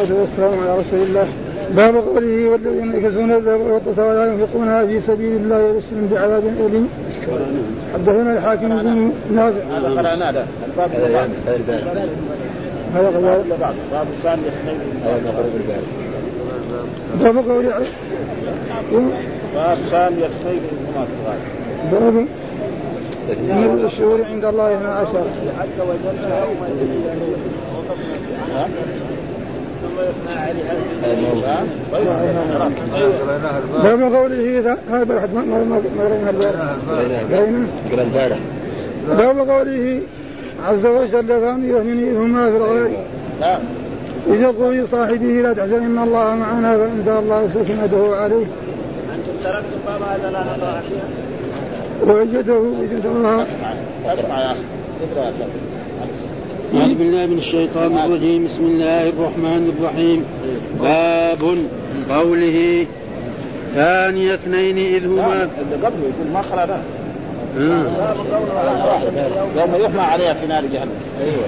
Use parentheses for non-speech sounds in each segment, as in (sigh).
والصلاة والسلام على رسول الله. باب قوله والذين يكسون الذهب والفضة ولا ينفقونها في سبيل الله يبشرهم بعذاب أليم. حدثنا الحاكم بن نافع هذا قرأنا هذا. الباب هذا قال باب الثاني باب قوله باب ثاني يسمي باب من الشهور عند الله اثنا عشر باب قوله هذا واحد ما ما ما قرينا البارح باب قوله عز وجل ثاني يهمنيهما في الغير إذ يقول لصاحبه لا تحزن إن الله معنا فأنزل الله سكنته عليه. أنتم تركتم باب هذا لا نقرأ ووجده وجد الله أسمع يا أخي. اقرأ يا أعوذ بالله من الشيطان الرجيم. بسم الله الرحمن الرحيم. باب قوله ثاني اثنين إذ هما اللي قبله يقول ما قرأنا آه. يوم يحمى عليها في نار جهنم. أيوه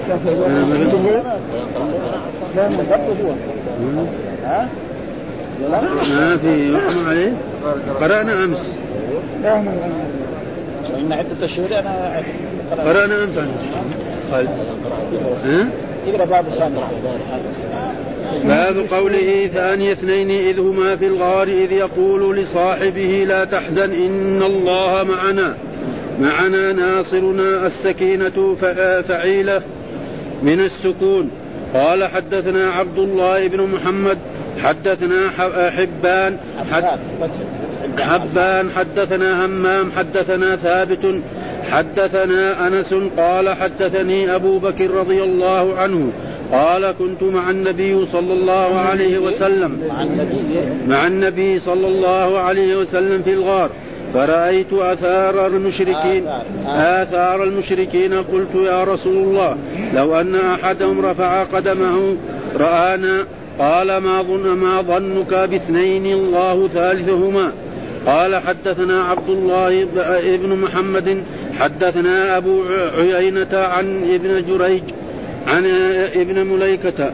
ها ما في يحكم عليه؟ قرأنا أمس. لا ما وان عدة الشهور انا قرأنا أمس. عنه قال. ها؟ يقرا باب باب قوله ثاني اثنين إذ هما في الغار إذ يقول لصاحبه لا تحزن إن الله معنا. معنا ناصرنا السكينة فعيلة من السكون. قال حدثنا عبد الله بن محمد حدثنا حبان حد حبان. حدثنا همام حدثنا ثابت حدثنا أنس قال حدثني أبو بكر رضي الله عنه قال كنت مع النبي صلى الله عليه وسلم. مع النبي. صلى الله عليه وسلم في الغار. فرأيت آثار المشركين. آثار. آثار المشركين. قلت يا رسول الله لو أن أحدهم رفع قدمه رآنا. قال ما ظن ما ظنك باثنين الله ثالثهما. قال حدثنا عبد الله بن محمد حدثنا أبو عيينة عن ابن جريج عن ابن مليكة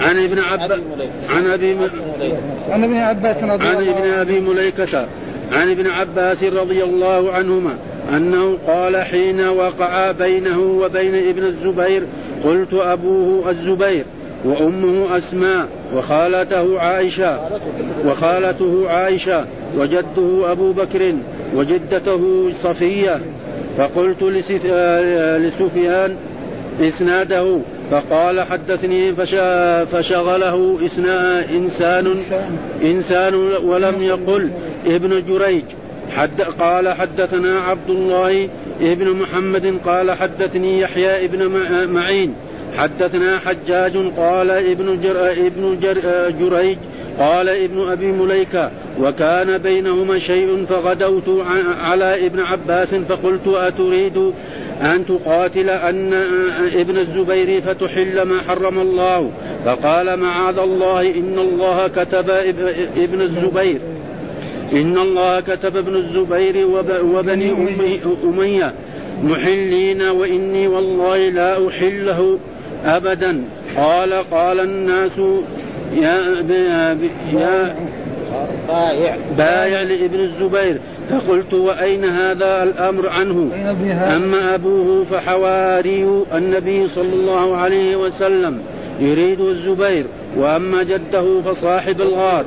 عن ابن عباس عن أبي عن ابن عباس رضي عن الله ابن أبي مليكة عن ابن عباس رضي الله عنهما أنه قال حين وقع بينه وبين ابن الزبير قلت أبوه الزبير. وأمه أسماء وخالته عائشة وخالته عائشة وجده أبو بكر وجدته صفية. فقلت آه، لسفيان إسناده فقال حدثني فش- فشغله انسان إنسان ولم يقل ابن جريج. حد قال حدثنا عبد الله ابن محمد قال حدثني يحيى ابن مع- معين. حدثنا حجاج قال ابن جر ابن جر جريج قال ابن أبي مليكة وكان بينهما شيء فغدوت على ابن عباس فقلت أتريد أن تقاتل أن ابن الزبير فتحل ما حرم الله؟ فقال معاذ الله إن الله كتب إب- ابن الزبير. إن الله كتب ابن الزبير وب- وبني أمي- أمية محلين وإني والله لا أحله. أبدا. قال قال الناس يا, ب- يا بائع بايع. لابن الزبير. فقلت وأين هذا الأمر عنه؟ أما أبوه فحواري النبي صلى الله عليه وسلم. يريد الزبير. وأما جده فصاحب الغار.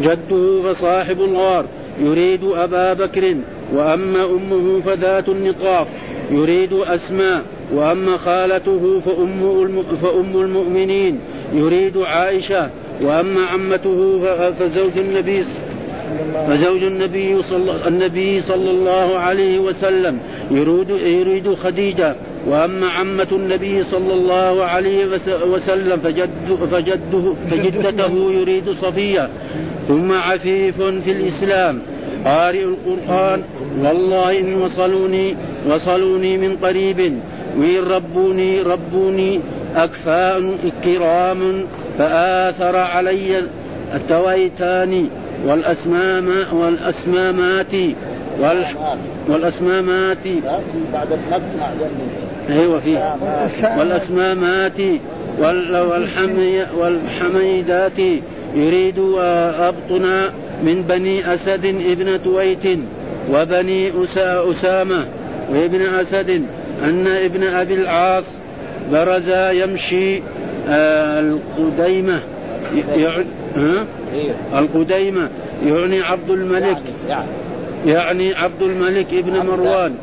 جده فصاحب الغار. يريد أبا بكر وأما أمه فذات النطاق يريد أسماء وأما خالته فأم. فأم المؤمنين. يريد عائشة وأما عمته فزوج النبي فزوج النبي صلى النبي صلى الله عليه وسلم. يريد يريد خديجة وأما عمة النبي صلى الله عليه وس- وسلم. فجد فجده فجدته يريد صفية. ثم عفيف في الإسلام. قارئ القرآن والله ان وصلوني وصلوني من قريب. وإن ربوني ربوني أكفاء كرام فآثر علي التويتان والأسمام والأسمامات وال والأسمامات بعد أيوة في والأسمامات والحمي والحميدات. يريد أبطنا من بني أسد ابن تويت وبني أسامة وابن أسد أن ابن أبي العاص برز يمشي آه، القديمة يعني القديمة يعني عبد الملك يعني, يعني. عبد الملك ابن مروان.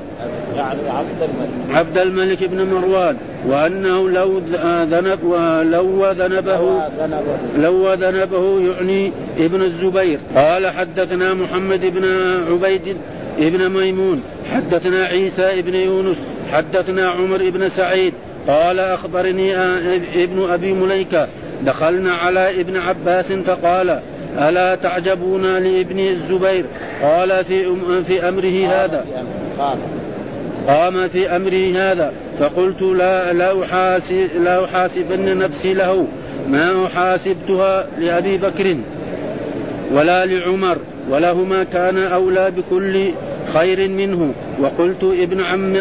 يعني عبد الملك. عبد الملك بن مروان وأنه لو ذنب ولو ذنبه لو ذنبه. يعني ابن الزبير. قال حدثنا محمد بن عبيد ابن ميمون حدثنا عيسى ابن يونس حدثنا عمر بن سعيد. قال أخبرني ابن أبي مليكة. دخلنا على ابن عباس فقال ألا تعجبون لابن الزبير؟ قال في في أمره هذا. قام في امره هذا فقلت لا لا أحاسب لا أحاسبن نفسي له. ما أحاسبتها لأبي بكر ولا لعمر ولهما كان أولى بكل خير منه. وقلت ابن عم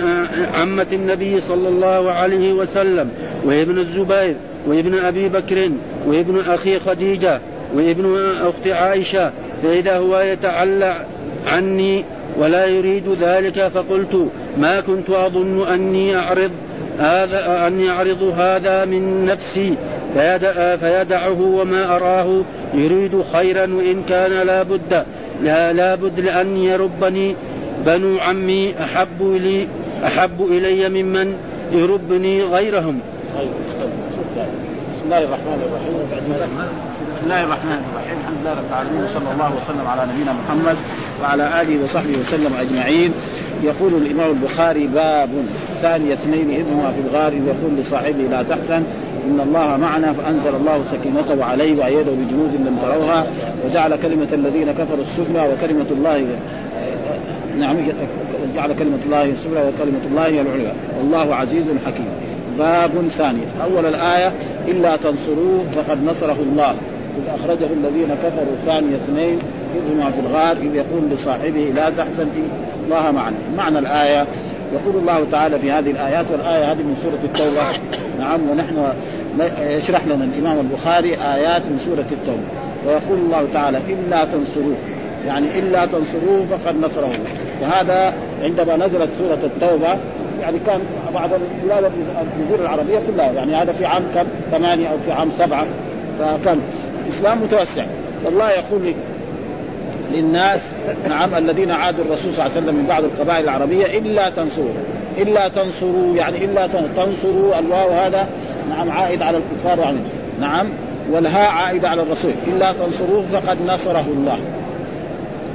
عمة النبي صلى الله عليه وسلم وابن الزبير وابن أبي بكر وابن أخي خديجة وابن أخت عائشة فإذا هو يتعلى عني ولا يريد ذلك فقلت ما كنت أظن أني أعرض هذا أني أعرض هذا من نفسي. فيدع فيدعه وما أراه. يريد خيرا وإن كان لا بد لا, لا بد لأن يربني بنو عمي. أحب لي أحب إلي ممن يربني غيرهم. بسم الله الرحمن الرحيم. بسم الله الرحمن الرحيم. الحمد لله رب العالمين وصلى الله وسلم على نبينا محمد وعلى آله وصحبه وسلم أجمعين. يقول الإمام البخاري باب ثاني اثنين إذ هما في الغار يقول لصاحبه لا تحزن إن الله معنا فأنزل الله سكينته عليه وأيده بجنود لم تروها وجعل كلمة الذين كفروا السفلى وكلمة الله نعم جعل كلمة الله السفلى وكلمة الله العليا. والله عزيز حكيم. باب ثاني. أول الآية إلا تنصروه فقد نصره الله. إذ أخرجه الذين كفروا ثاني اثنين إذ هما في الغار إذ يقول لصاحبه لا تحزن الله معنا. معنى الآية يقول الله تعالى في هذه الآيات والآية هذه من سورة التوبة. نعم ونحن يشرح لنا الإمام البخاري آيات من سورة التوبة. ويقول الله تعالى إلا تنصروه. يعني إلا تنصروه فقد نصره. الله وهذا عندما نزلت سورة التوبة يعني كان بعض البلاد الجزيرة العربية كلها يعني هذا في عام كم؟ ثمانية أو في عام سبعة. فكان الإسلام متوسع. فالله يقول للناس نعم الذين عادوا الرسول صلى الله عليه وسلم من بعض القبائل العربية إلا تنصروا إلا تنصروا يعني إلا تنصروا الواو هذا نعم عائد على الكفار يعني نعم والهاء عائدة على الرسول. إلا تنصروه فقد نصره الله.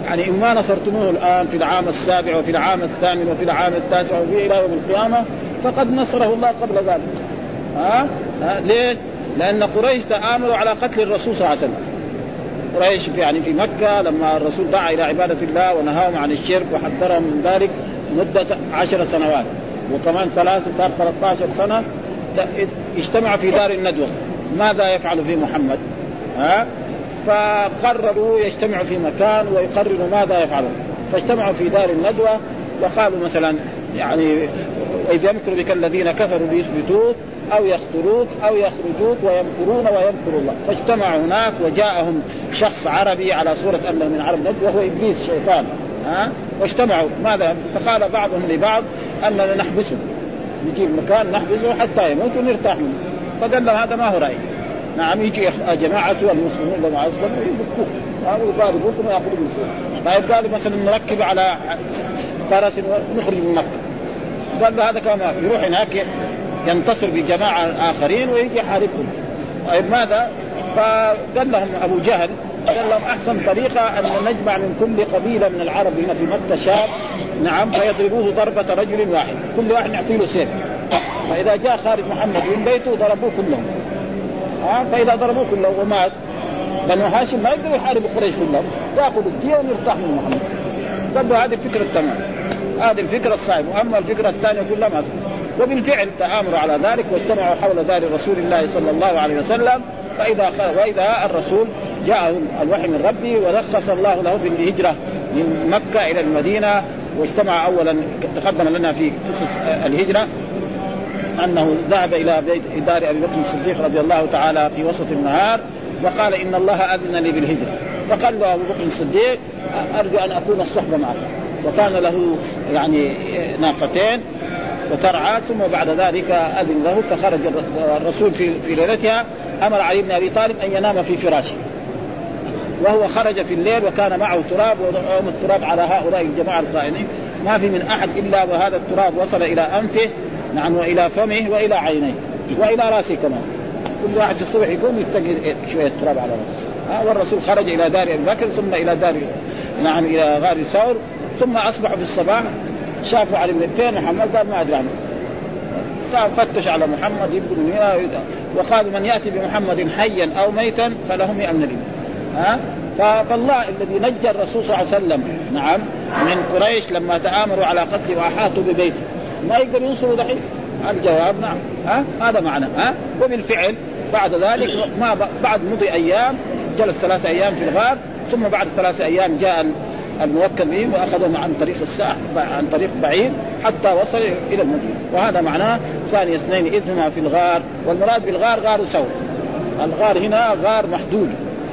يعني إن ما نصرتموه الآن في العام السابع وفي العام الثامن وفي العام التاسع وفي إلى يوم القيامة فقد نصره الله قبل ذلك. ها, ها؟ ليه؟ لأن قريش تآمروا على قتل الرسول صلى الله عليه وسلم. قريش في يعني في مكة لما الرسول دعا إلى عبادة الله ونهاهم عن الشرك وحذرهم من ذلك مدة عشر سنوات. وكمان ثلاثة صار 13 سنة اجتمع في دار الندوة. ماذا يفعل في محمد؟ ها؟ فقرروا يجتمعوا في مكان ويقرروا ماذا يفعلون. فاجتمعوا في دار الندوة وقالوا مثلا يعني إذ يمكر بك الذين كفروا ليثبتوك أو يقتلوك أو يخرجوك ويمكرون ويمكر الله. فاجتمعوا هناك وجاءهم شخص عربي على صورة انه من عرب نجد وهو إبليس شيطان. ها؟ واجتمعوا. ماذا؟ فقال بعضهم لبعض أننا نحبسه. نجيب مكان نحبسه حتى يموت ونرتاح منه. فقال له هذا ما هو رايي نعم يجي جماعته المسلمين لما أسلموا يفكوك ويضاربوكم وياخذوا طيب قالوا مثلا نركب على فرس ونخرج من مكة. قال له هذا كمان يروح هناك ينتصر بجماعة آخرين ويجي يحاربهم طيب ماذا؟ فقال لهم أبو جهل قال لهم أحسن طريقة أن نجمع من كل قبيلة من العرب هنا في مكة شاب نعم فيضربوه ضربة رجل واحد كل واحد نعطي له سيف. فإذا جاء خارج محمد من بيته ضربوه كلهم. ها؟ فإذا ضربوه كلهم ومات بنو هاشم ما يقدروا يحاربوا قريش كلهم يأخذوا الدية ونرتاح من محمد. قال له هذه الفكرة التمام. هذه الفكرة الصعبه وأما الفكرة الثانية كلها ما وبالفعل تآمروا على ذلك واجتمعوا حول دار رسول الله صلى الله عليه وسلم فإذا وإذا الرسول جاءه الوحي من ربه ورخص الله له بالهجرة من مكة إلى المدينة واجتمع أولا تقدم لنا في قصص الهجرة أنه ذهب إلى بيت دار أبي بكر الصديق رضي الله تعالى في وسط النهار وقال إن الله أذن لي بالهجرة. فقال له أبو بكر الصديق أرجو أن أكون الصحبه معك. وكان له يعني ناقتين وترعى ثم بعد ذلك أذن له فخرج الرسول في في ليلتها أمر علي بن أبي طالب أن ينام في فراشه. وهو خرج في الليل وكان معه تراب ويوم التراب على هؤلاء الجماعة القائمين. ما في من أحد إلا وهذا التراب وصل إلى أنفه نعم وإلى فمه وإلى عينيه وإلى راسه كمان. كل واحد في الصبح يقوم يتقي شوية تراب على راسه. والرسول خرج إلى دار أبي بكر ثم إلى دار نعم إلى غار ثور ثم اصبحوا في الصباح شافوا علي بن فين؟ محمد قال ما أدري عنه. فتش على محمد يبدو وقال من يأتي بمحمد حيا أو ميتا فله 100 من ها؟ فالله الذي نجى الرسول صلى الله عليه وسلم نعم من قريش لما تآمروا على قتله وأحاطوا ببيته. ما يقدر ينصروا دحين؟ الجواب نعم. ها؟ هذا معنى ها؟ وبالفعل بعد ذلك ما بعد مضي أيام جلس ثلاثة أيام في الغار ثم بعد ثلاثة أيام جاء الموكل به واخذهم عن طريق الساح عن طريق بعيد حتى وصل إلى المدينة. وهذا معناه ثاني اثنين إذ هما في الغار والمراد بالغار غار ثور. الغار هنا غار محدود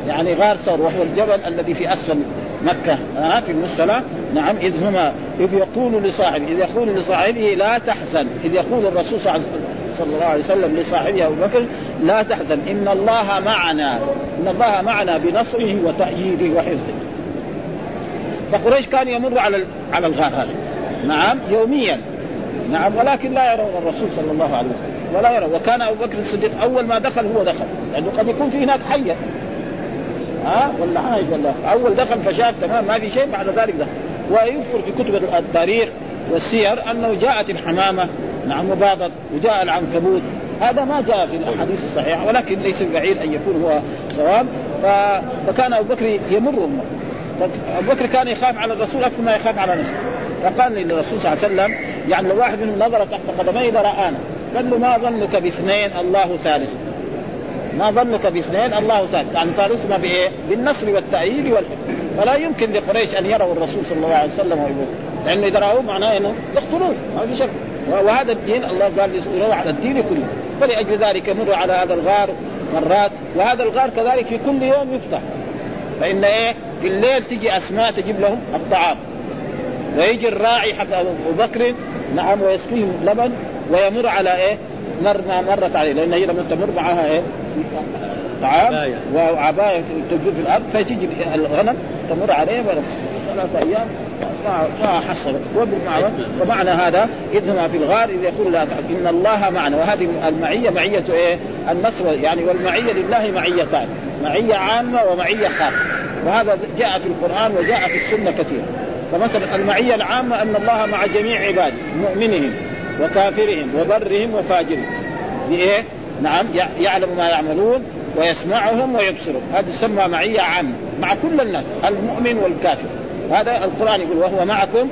يعني غار ثور وهو الجبل الذي في اسفل مكة. آه في المسألة نعم إذ هما إذ يقول لصاحبه إذ يقول لصاحبه لا تحزن. إذ يقول الرسول صلى الله عليه وسلم لصاحبه أبو بكر لا تحزن إن الله معنا إن الله معنا بنصره وتأييده وحفظه. فقريش كان يمر على على الغار هذا نعم. يوميا. نعم ولكن لا يرون الرسول صلى الله عليه وسلم. ولا يرى وكان أبو بكر الصديق أول ما دخل هو دخل. لأنه قد يكون في هناك حية. ها؟ ولا عايش ولا أول دخل فشاف تمام ما في شيء بعد ذلك دخل. ويذكر في كتب التاريخ والسير أنه جاءت الحمامة. نعم وباضت وجاء العنكبوت. هذا ما جاء في الأحاديث الصحيحة ولكن ليس بعيد أن يكون هو صواب. فكان أبو بكر يمر ابو بكر كان يخاف على الرسول أكثر ما يخاف على نفسه. فقال للرسول صلى الله عليه وسلم يعني لو واحد منهم نظر تحت قدميه لرانا قال له ما ظنك باثنين الله ثالث. ما ظنك باثنين الله ثالث. يعني ثالثهما بإيه؟ بالنصر والتأييد والحكم. فلا يمكن لقريش أن يروا الرسول صلى الله عليه وسلم ويقول لأنه إذا رأوه معناه إنه يقتلون. ما في شك. وهذا الدين الله قال يصيروا على الدين كله. فلأجل ذلك يمر على هذا الغار مرات. وهذا الغار كذلك في كل يوم يفتح. فإن إيه؟ في الليل تجي أسماء تجيب لهم الطعام. ويجي الراعي حق أبو بكر نعم ويسقيهم لبن ويمر على إيه؟ مر ما مرت عليه لأن هي لما تمر معها إيه؟ طعام وعباية تجوز في الأرض فتجي الغنم تمر عليه ثلاثة أيام ما حصل. ومعنى هذا إذ هما في الغار إذ يقول لا إن الله معنا. وهذه المعية معية إيه؟ النصر يعني والمعية لله معيتان. معية عامة ومعية خاصة. وهذا جاء في القرآن وجاء في السنة كثيرا. فمثلا المعية العامة أن الله مع جميع عباده مؤمنهم وكافرهم وبرهم وفاجرهم. بإيه؟ نعم يعلم ما يعملون ويسمعهم ويبصرهم. هذه تسمى معية عامة مع كل الناس المؤمن والكافر. هذا القرآن يقول وهو معكم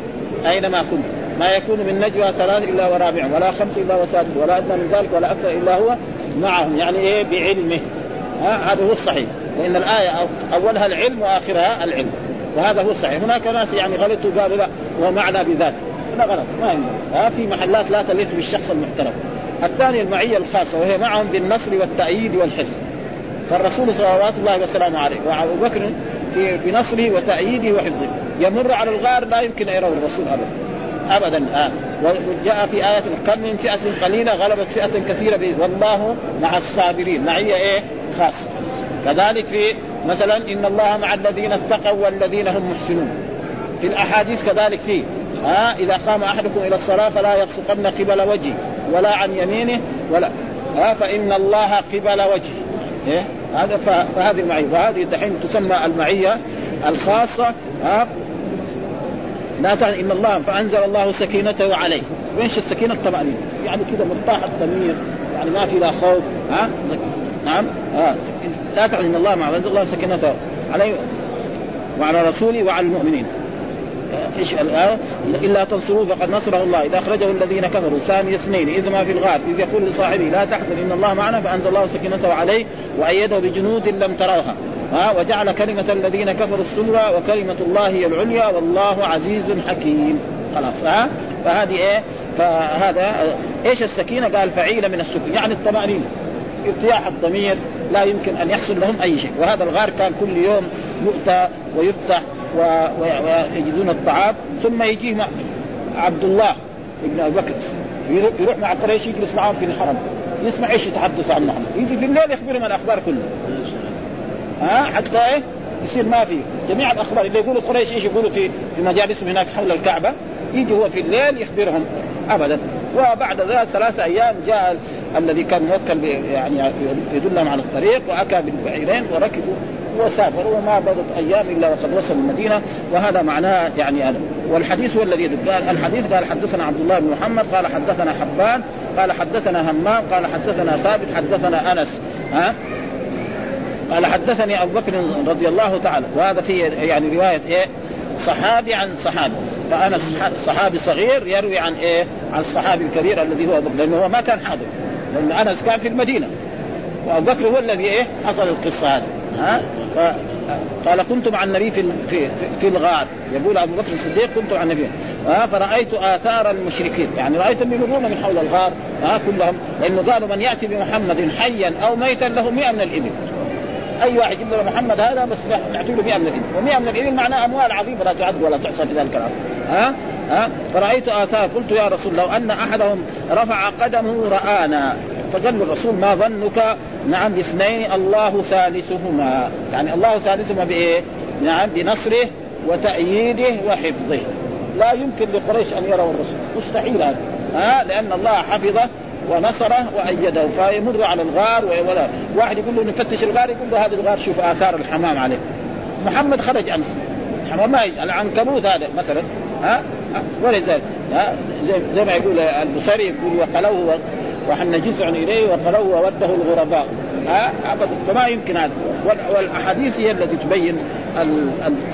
أينما كنتم. ما يكون من نجوى ثلاث إلا ورابعهم ولا خمس إلا وسادس ولا أدنى من ذلك ولا أكثر إلا هو معهم. يعني إيه؟ بعلمه. هذا هو الصحيح. لأن الآية أولها العلم وآخرها العلم. وهذا هو الصحيح. هناك ناس يعني غلطوا قالوا لا هو معنى بذاته. لا غلط. ما ها؟ في محلات لا تليق بالشخص المحترم. الثاني المعية الخاصة وهي معهم بالنصر والتأييد والحفظ. فالرسول صلوات الله وسلامه عليه وابو بكر في بنصره وتأييده وحفظه. يمر على الغار لا يمكن أن يروا الرسول ابدا. ابدا. آه. وجاء في آية كم من فئة قليلة غلبت فئة كثيرة والله مع الصابرين. معية إيه؟ خاصة. كذلك في مثلا إن الله مع الذين اتقوا والذين هم محسنون. في الأحاديث كذلك فيه. ها إذا قام أحدكم إلى الصلاة فلا يبصقن قبل وجهه ولا عن يمينه ولا. ها فإن الله قبل وجهه. إيه؟ هذا فهذه المعية. وهذه دحين تسمى المعية الخاصة. ها لا تعني إن الله فأنزل الله سكينته عليه. وينش السكينه الطمأنينة؟ يعني كذا مرتاح الضمير يعني ما في لا خوف. ها نعم. ها لا ان الله مع انزل الله سكينته عليه وعلى رسوله وعلى المؤمنين. إيش الآية إلا تنصروه فقد نصره الله. إذا أخرجه الذين كفروا. ثاني اثنين إذ ما في الغار إذ يقول لصاحبه لا تحزن إن الله معنا فأنزل الله سكينته عليه وأيده بجنود لم تروها. ها وجعل كلمة الذين كفروا السفلى وكلمة الله هي العليا والله عزيز حكيم. خلاص ها فهذه إيه؟ فهذا إيش السكينة؟ قال فعيله من السكون يعني الطمانينه ارتياح الضمير لا يمكن أن يحصل لهم أي شيء. وهذا الغار كان كل يوم يؤتى ويفتح ويجدون الطعام ثم يجيه عبد الله ابن أبي بكر. يروح مع قريش يجلس معهم في الحرم. يسمع إيش يتحدث عن محمد. يجي في الليل يخبرهم الأخبار كلها. ها؟ حتى إيه؟ يصير ما في. جميع الأخبار اللي يقولوا قريش إيش يقولوا في في مجالسهم هناك حول الكعبة؟ يجي هو في الليل يخبرهم. ابدا. وبعد ذلك ثلاثة أيام جاء الذي كان موكل يعني يدلهم على الطريق واكى بالبعيرين وركبوا وسافروا وما بدت أيام إلا وقد وصلوا المدينة وهذا معناه يعني هذا. والحديث هو الذي قال الحديث قال حدثنا عبد الله بن محمد قال حدثنا حبان قال حدثنا همام قال حدثنا ثابت حدثنا أنس. ها؟ قال حدثني أبو بكر رضي الله تعالى. وهذا في يعني رواية إيه؟ صحابي عن صحابي. فأنا صحابي صغير يروي عن إيه؟ عن الصحابي الكبير الذي هو أبو بكر لأنه هو ما كان حاضر. لأن أنس كان في المدينة وأبو بكر هو الذي إيه؟ حصل القصة هذه. ها؟ قال كنت مع النبي في في في الغار. يقول أبو بكر الصديق كنت مع النبي. ها؟ فرأيت آثار المشركين. يعني رايتهم يمرون من حول الغار. ها؟ كلهم. لأنه قالوا من يأتي بمحمد حيا أو ميتا له 100 من الإبل. أي واحد يجيب محمد هذا بس نعطي له 100 من الابل و100 من الابل معناه أموال عظيمة لا تعد ولا تحصى في ذلك الأمر. ها؟ ها؟ فرأيت آثار قلت يا رسول لو أن أحدهم رفع قدمه رآنا. فقال الرسول ما ظنك؟ نعم باثنين الله ثالثهما. يعني الله ثالثهما بإيه؟ نعم بنصره وتأييده وحفظه. لا يمكن لقريش أن يروا الرسول. مستحيل هذا. ها؟ لأن الله حفظه ونصره وأيده. فيمر على الغار ولا واحد يقول له نفتش الغار يقول له هذا الغار شوف آثار الحمام عليه. محمد خرج امس الحمام. ما العنكبوت هذا مثلا ها؟ ولذلك زي, ما يقول البصري يقول وقلوه وحن جزع إليه وقلوه ووده الغرباء. ها؟ ابدا. فما يمكن هذا. والأحاديث هي التي تبين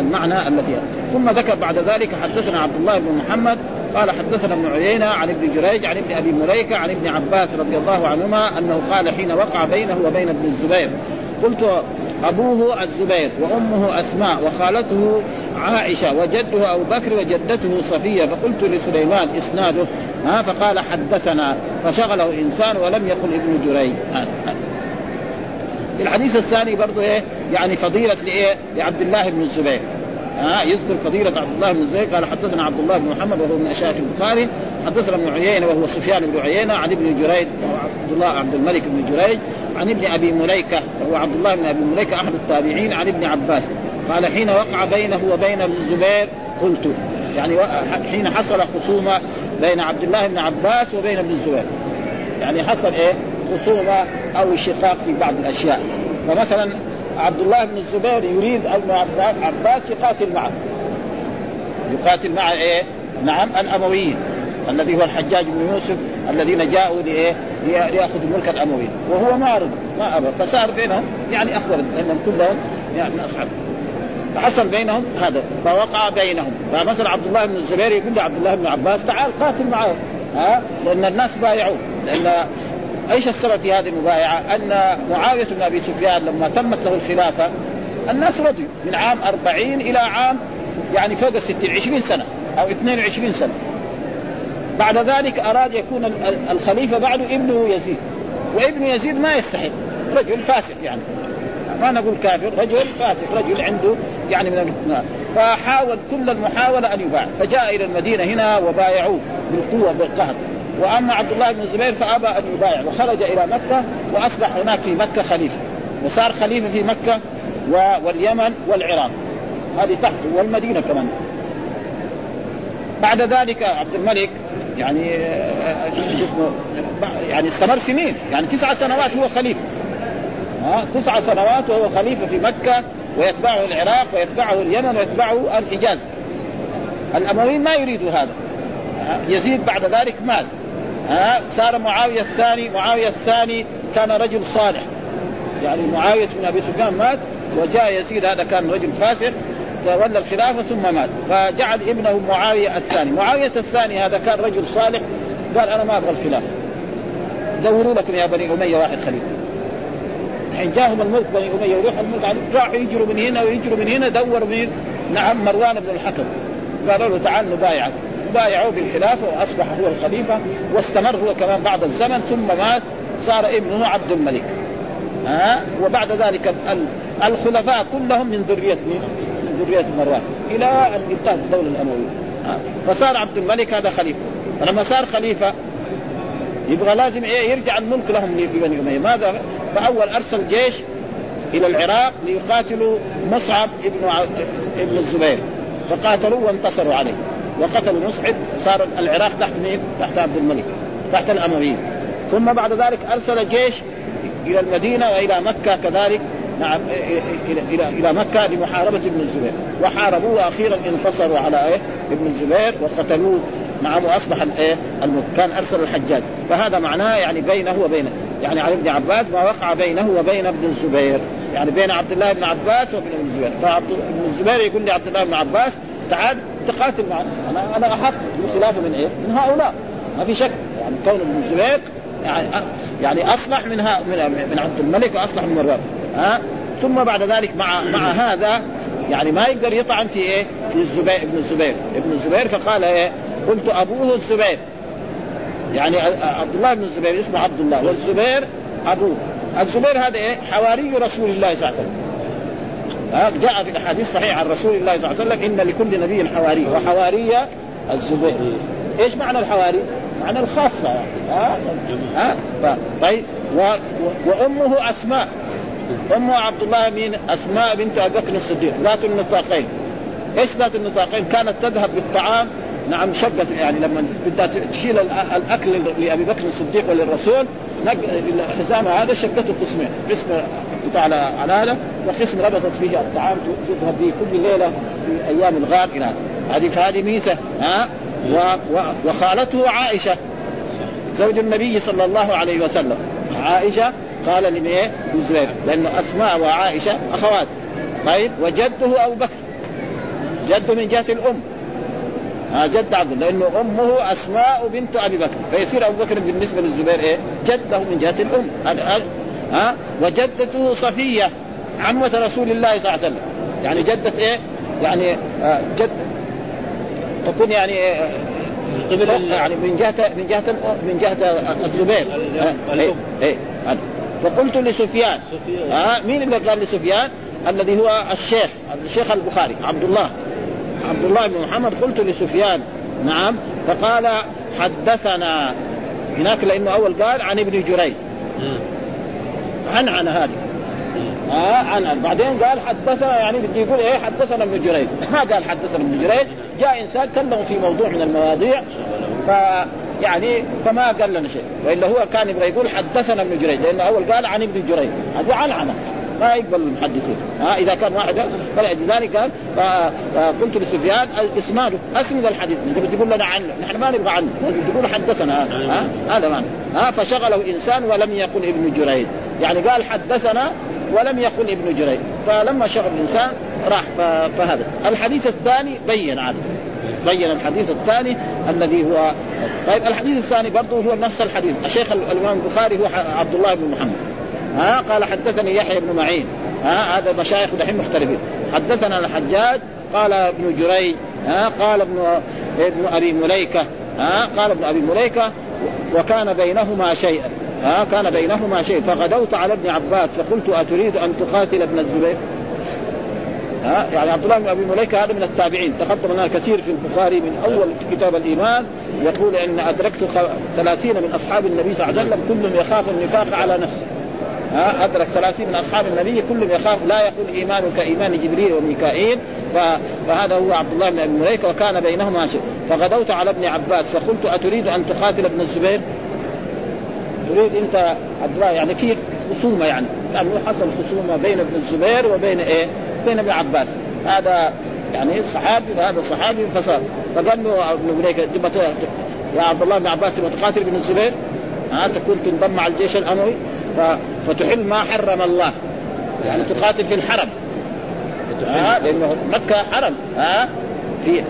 المعنى الذي ثم ذكر بعد ذلك حدثنا عبد الله بن محمد قال حدثنا ابن عيينة عن ابن جريج عن ابن أبي مليكة عن ابن عباس رضي الله عنهما أنه قال حين وقع بينه وبين ابن الزبير قلت أبوه الزبير وأمه أسماء وخالته عائشة وجده أبو بكر وجدته صفية فقلت لسليمان إسناده ها؟ فقال حدثنا فشغله إنسان ولم يقل ابن جريج. الحديث الثاني برضه إيه؟ يعني فضيلة لإيه؟ لعبد الله بن الزبير. ها يذكر فضيلة عبد الله بن زيد قال حدثنا عبد الله بن محمد وهو من أشياخ البخاري حدثنا ابن عيينة وهو سفيان بن عيينة عن ابن جريج عبد الله عبد الملك بن جريج عن ابن أبي مليكة وهو عبد الله بن أبي مليكة أحد التابعين عن ابن عباس. قال حين وقع بينه وبين الزبير قلت يعني حين حصل خصومة بين عبد الله بن عباس وبين ابن الزبير. يعني حصل إيه؟ خصومة أو شقاق في بعض الأشياء. فمثلا عبد الله بن الزبير يريد ابن عباس يقاتل معه. يقاتل مع إيه؟ نعم الأمويين. الذي هو الحجاج بن يوسف الذين جاءوا لإيه؟ لياخذوا الملك الاموي وهو ما رضي ما أبى. فصار بينهم يعني اخبر انهم كلهم يعني من أصحاب. فحصل بينهم هذا فوقع بينهم. فمثلا عبد الله بن الزبير يقول لعبد الله بن عباس تعال قاتل معه. ها؟ لأن الناس بايعوه. لأن إيش السبب في هذه المبايعة؟ أن معاوية بن أبي سفيان لما تمت له الخلافة الناس رضيوا من عام 40 إلى عام يعني فوق الستين 20 سنة أو 22 سنة. بعد ذلك أراد يكون الخليفة بعده ابنه يزيد وابن يزيد ما يستحق رجل فاسق يعني ما نقول كافر رجل فاسق رجل عنده يعني من فحاول كل المحاولة أن يبايع فجاء إلى المدينة هنا وبايعوه بالقوة بالقهر وأما عبد الله بن الزبير فأبى أن يبايع وخرج إلى مكة وأصبح هناك في مكة خليفة وصار خليفة في مكة واليمن والعراق. هذه تحته والمدينة كمان. بعد ذلك عبد الملك يعني يعني استمر سنين يعني تسع سنوات هو خليفة. ها تسع سنوات وهو خليفة في مكة ويتبعه العراق ويتبعه اليمن ويتبعه الحجاز. الأمويين ما يريدوا هذا. يزيد بعد ذلك مات ها صار معاوية الثاني معاوية الثاني كان رجل صالح. يعني معاوية بن أبي سفيان مات وجاء يزيد هذا كان رجل فاسق تولى الخلافة ثم مات. فجعل ابنه معاوية الثاني. معاوية الثاني هذا كان رجل صالح قال أنا ما أبغى الخلافة. دوروا لكم يا بني أمية واحد خليفة. الحين جاهم الملك بني أمية ويروح الملك راحوا يجروا من هنا ويجروا من هنا دوروا من نعم مروان بن الحكم. قالوا له تعال نبايعك. بايعوه بالخلافه وأصبح هو الخليفة واستمر هو كمان بعد الزمن ثم مات صار ابنه عبد الملك. ها؟ وبعد ذلك الخلفاء كلهم من ذرية من ذرية مروان إلى أن انتهت الدولة الأموية. فصار عبد الملك هذا خليفة. فلما صار خليفة يبغى لازم إيه؟ يرجع الملك لهم لبني اميه ماذا؟ فأول أرسل جيش إلى العراق ليقاتلوا مصعب ابن ابن الزبير. فقاتلوا وانتصروا عليه. وقتلوا مصعب صار العراق تحت مين؟ تحت عبد الملك تحت الأمويين ثم بعد ذلك أرسل جيش إلى المدينة وإلى مكة كذلك نعم إلى إلى مكة لمحاربة ابن الزبير وحاربوه وأخيرا انتصروا على إيه؟ ابن الزبير وقتلوه نعم وأصبح الايه؟ كان أرسل الحجاج فهذا معناه يعني بينه وبينه يعني على ابن عباس ما وقع بينه وبين ابن الزبير يعني بين عبد الله بن عباس وابن الزبير فعبد ابن الزبير يقول لعبد الله بن عباس تعال تقاتل معنا أنا أنا أحق. بخلافه من إيه؟ من هؤلاء. ما في شك. يعني كون ابن الزبير يعني يعني أصلح من من من عبد الملك وأصلح من مروان ها؟ ثم بعد ذلك مع مع هذا يعني ما يقدر يطعن في إيه؟ في الزبير ابن الزبير. ابن الزبير فقال إيه؟ قلت أبوه الزبير. يعني عبد الله بن الزبير اسمه عبد الله. والزبير أبوه. الزبير هذا إيه؟ حواري رسول الله صلى الله عليه وسلم. جاء في الأحاديث صحيحة عن رسول الله صلى الله عليه وسلم إن لكل نبي حواري وحواري الزبير إيش معنى الحواري؟ معنى الخاصة يعني ها ها طيب و... وأمه أسماء امه عبد الله مين؟ أسماء بنت أبي بكر الصديق ذات النطاقين إيش ذات النطاقين؟ كانت تذهب بالطعام نعم شقت يعني لما بدها تشيل الأكل لأبي بكر الصديق وللرسول الحزام هذا شقته قسمين قسم بتاع على هذا وقسم ربطت فيه الطعام تذهب به كل ليلة في أيام الغار إلى هذه فهذه ميزة ها؟ و و وخالته عائشة زوج النبي صلى الله عليه وسلم. عائشة قال لمين؟ لزبير لأنه أسماء وعائشة أخوات. طيب وجده أبو بكر. جده من جهة الأم. جد عبد لأنه أمه أسماء بنت أبي بكر. فيصير أبو بكر بالنسبة للزبير إيه؟ جده من جهة الأم. ها؟ وجدته صفية عمة رسول الله صلى الله عليه وسلم. يعني جدة إيه؟ يعني آه جد تكون يعني آه يعني من جهة من جهة من جهة الزبير. إيه إيه فقلت لسفيان. ها؟ مين اللي قال لسفيان؟ الذي هو الشيخ الشيخ البخاري عبد الله عبد الله بن محمد قلت لسفيان. نعم. فقال حدثنا. هناك لأنه أول قال عن ابن جريج. عن عن هذه. آه عن عن. بعدين قال حدثنا يعني بده يقول إيه حدثنا ابن جريج. ما قال حدثنا ابن جريج. جاء إنسان كلمه في موضوع من المواضيع ف يعني فما قال لنا شيء. وإلا هو كان يبغى يقول حدثنا ابن جريج لأنه أول قال عن ابن جريج. هذا عن عن ما يقبل المحدثين. ها إذا كان واحد فلذلك قال فقلت لسفيان اسناده أسند الحديث. انت بتقول لنا عنه. نحن ما نبغى عنه. تقول حدثنا ها هذا معنى ها فشغله إنسان ولم يقل ابن جريج. يعني قال حدثنا ولم يقل ابن جريج. فلما شغل الإنسان راح فهذا. الحديث الثاني بين عنه بين الحديث الثاني الذي هو طيب الحديث الثاني برضه هو نفس الحديث. الشيخ الإمام البخاري هو عبد الله بن محمد. ها قال حدثني يحيى بن معين. ها هذا مشايخ دحين مختلفين. حدثنا الحجاج قال ابن جريج. ها قال ابن ابن أبي مليكة. ها قال ابن أبي مليكة وكان بينهما شيئا. ها كان بينهما شيء. فغدوت على ابن عباس فقلت أتريد أن تقاتل ابن الزبير؟ ها يعني عبد الله بن أبي مليكة هذا من التابعين. تقدم لنا كثير في البخاري من أول كتاب الإيمان يقول إن أدركت ثلاثين من أصحاب النبي صلى الله عليه وسلم كلهم يخاف النفاق على نفسه. ها أدرك ثلاثين من أصحاب النبي كلهم يخاف لا يكون إيمانه كإيمان جبريل وميكائيل. فهذا هو عبد الله بن أبي مليكة وكان بينهما شيء. فغدوت على ابن عباس فقلت أتريد أن تقاتل ابن الزبير؟ تريد أنت عبد الله يعني في خصومة يعني. يعني حصل خصومة بين ابن الزبير وبين إيه؟ بين ابن عباس. هذا يعني صحابي وهذا صحابي فصار. فقال له ابن مليكة يا عبد الله بن عباس تقاتل ابن الزبير؟ ها تكون تنضم مع الجيش الأموي. فتحل ما حرم الله. يعني تقاتل في الحرم. ها لأنه مكة حرم. ها في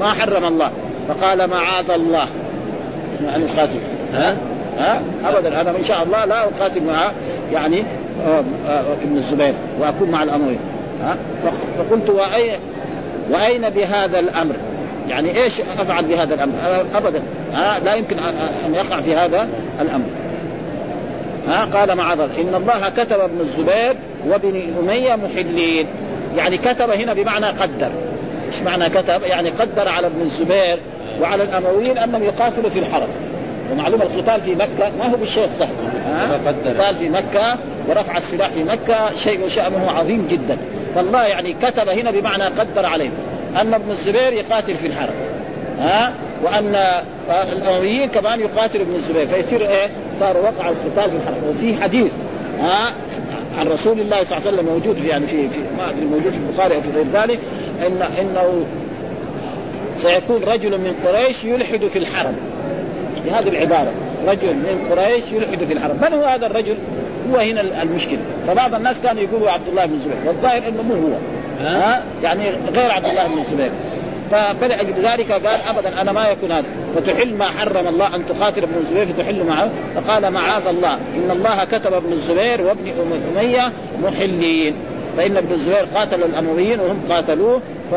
ما حرم الله. فقال معاذ الله أن اقاتل ها؟ ها؟ ابدا أنا إن شاء الله لا أقاتل مع يعني آه، آه، ابن الزبير وأكون مع الأموي ها؟ فقلت واين وأين بهذا الأمر؟ يعني إيش أفعل بهذا الأمر؟ ابدا ها؟ لا يمكن أن يقع في هذا الأمر. ها؟ قال معاذ إن الله كتب ابن الزبير وابن أمية محلين. يعني كتب هنا بمعنى قدر. إيش معنى كتب؟ يعني قدر على ابن الزبير وعلى الأمويين أنهم يقاتلوا في الحرم. ومعلوم القتال في مكة ما هو بالشيء السهل القتال في مكة ورفع السلاح في مكة شيء شأنه عظيم جدا. فالله يعني كتب هنا بمعنى قدر عليه. أن ابن الزبير يقاتل في الحرم ها وأن الأمويين كمان يقاتلوا ابن الزبير. فيصير إيه؟ صار وقع القتال في الحرم وفي حديث ها عن رسول الله صلى الله عليه وسلم موجود في يعني في, في ما أدري موجود في البخاري أو في غير ذلك إن إنه سيكون رجل من قريش يلحد في الحرم بهذه العبارة. رجل من قريش يلحد في الحرم. من هو هذا الرجل؟ هو هنا المشكلة فبعض الناس كانوا يقولوا عبد الله بن الزبير والظاهر إنه مو هو. ها؟ يعني غير عبد الله بن الزبير فلأجل ذلك قال ابدا أنا ما يكون هذا. فتحل ما حرم الله أن تقاتل ابن الزبير فتحل معه. فقال معاذ الله. إن الله كتب ابن الزبير وابن أمية محلين. فإن ابن الزبير قاتل الأمويين وهم قاتلوه ف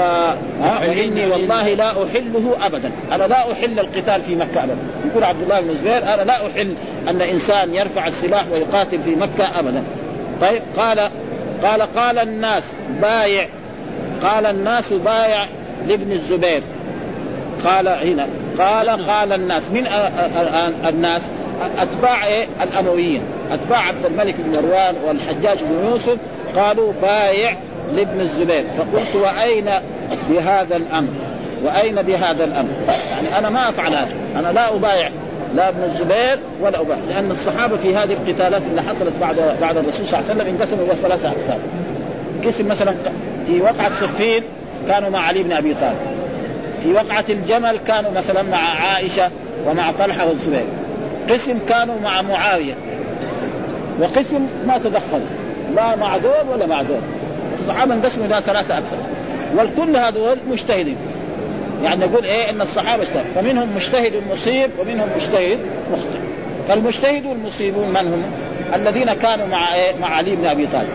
وإني والله لا أحله ابدا. أنا لا أحل القتال في مكة ابدا. يقول عبد الله بن الزبير أنا لا أحل أن إنسان يرفع السلاح ويقاتل في مكة ابدا. طيب قال قال قال الناس بايع قال الناس بايع لابن الزبير. قال هنا قال قال الناس من الناس؟ أتباع إيه؟ الأمويين. أتباع عبد الملك بن مروان والحجاج بن يوسف قالوا بايع لابن الزبير. فقلت وأين بهذا الأمر؟ وأين بهذا الأمر؟ يعني أنا ما أفعل هذا. أنا لا أبايع لا ابن الزبير ولا أبايع. لأن الصحابة في هذه القتالات اللي حصلت بعد بعد الرسول صلى الله عليه وسلم انقسموا إلى ثلاثة أقسام. قسم مثلا في وقعة صفين كانوا مع علي بن أبي طالب. في وقعة الجمل كانوا مثلا مع عائشة ومع طلحة والزبير. قسم كانوا مع معاوية. وقسم ما تدخل لا مع دول ولا مع دول الصحابة انقسموا إلى ثلاثة اقسام والكل هذول مجتهدين. يعني نقول إيه؟ إن الصحابة اجتهدوا. فمنهم مجتهد مصيب ومنهم مجتهد مخطئ. فالمجتهد والمصيبون من هم؟ الذين كانوا مع إيه؟ مع علي بن أبي طالب.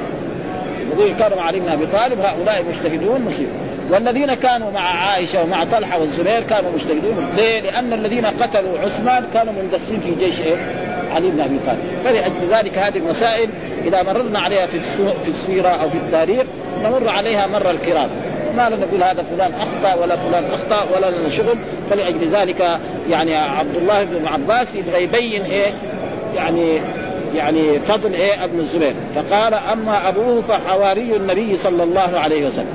الذين كانوا مع علي بن أبي طالب هؤلاء مجتهدون مصيبون والذين كانوا مع عائشة ومع طلحة والزبير كانوا مجتهدون. ليه؟ لأن الذين قتلوا عثمان كانوا مندسين في جيش إيه؟ علي بن أبي طالب. فلأجل ذلك هذه المسائل إذا مررنا عليها في في السيرة أو في التاريخ نمر عليها مر الكرام. ما لنا نقول هذا فلان أخطأ ولا فلان أخطأ ولا لنا شغل فلأجل ذلك يعني عبد الله بن عباس يبغى يبين إيه يعني يعني فضل إيه ابن الزبير. فقال أما أبوه فحواري النبي صلى الله عليه وسلم.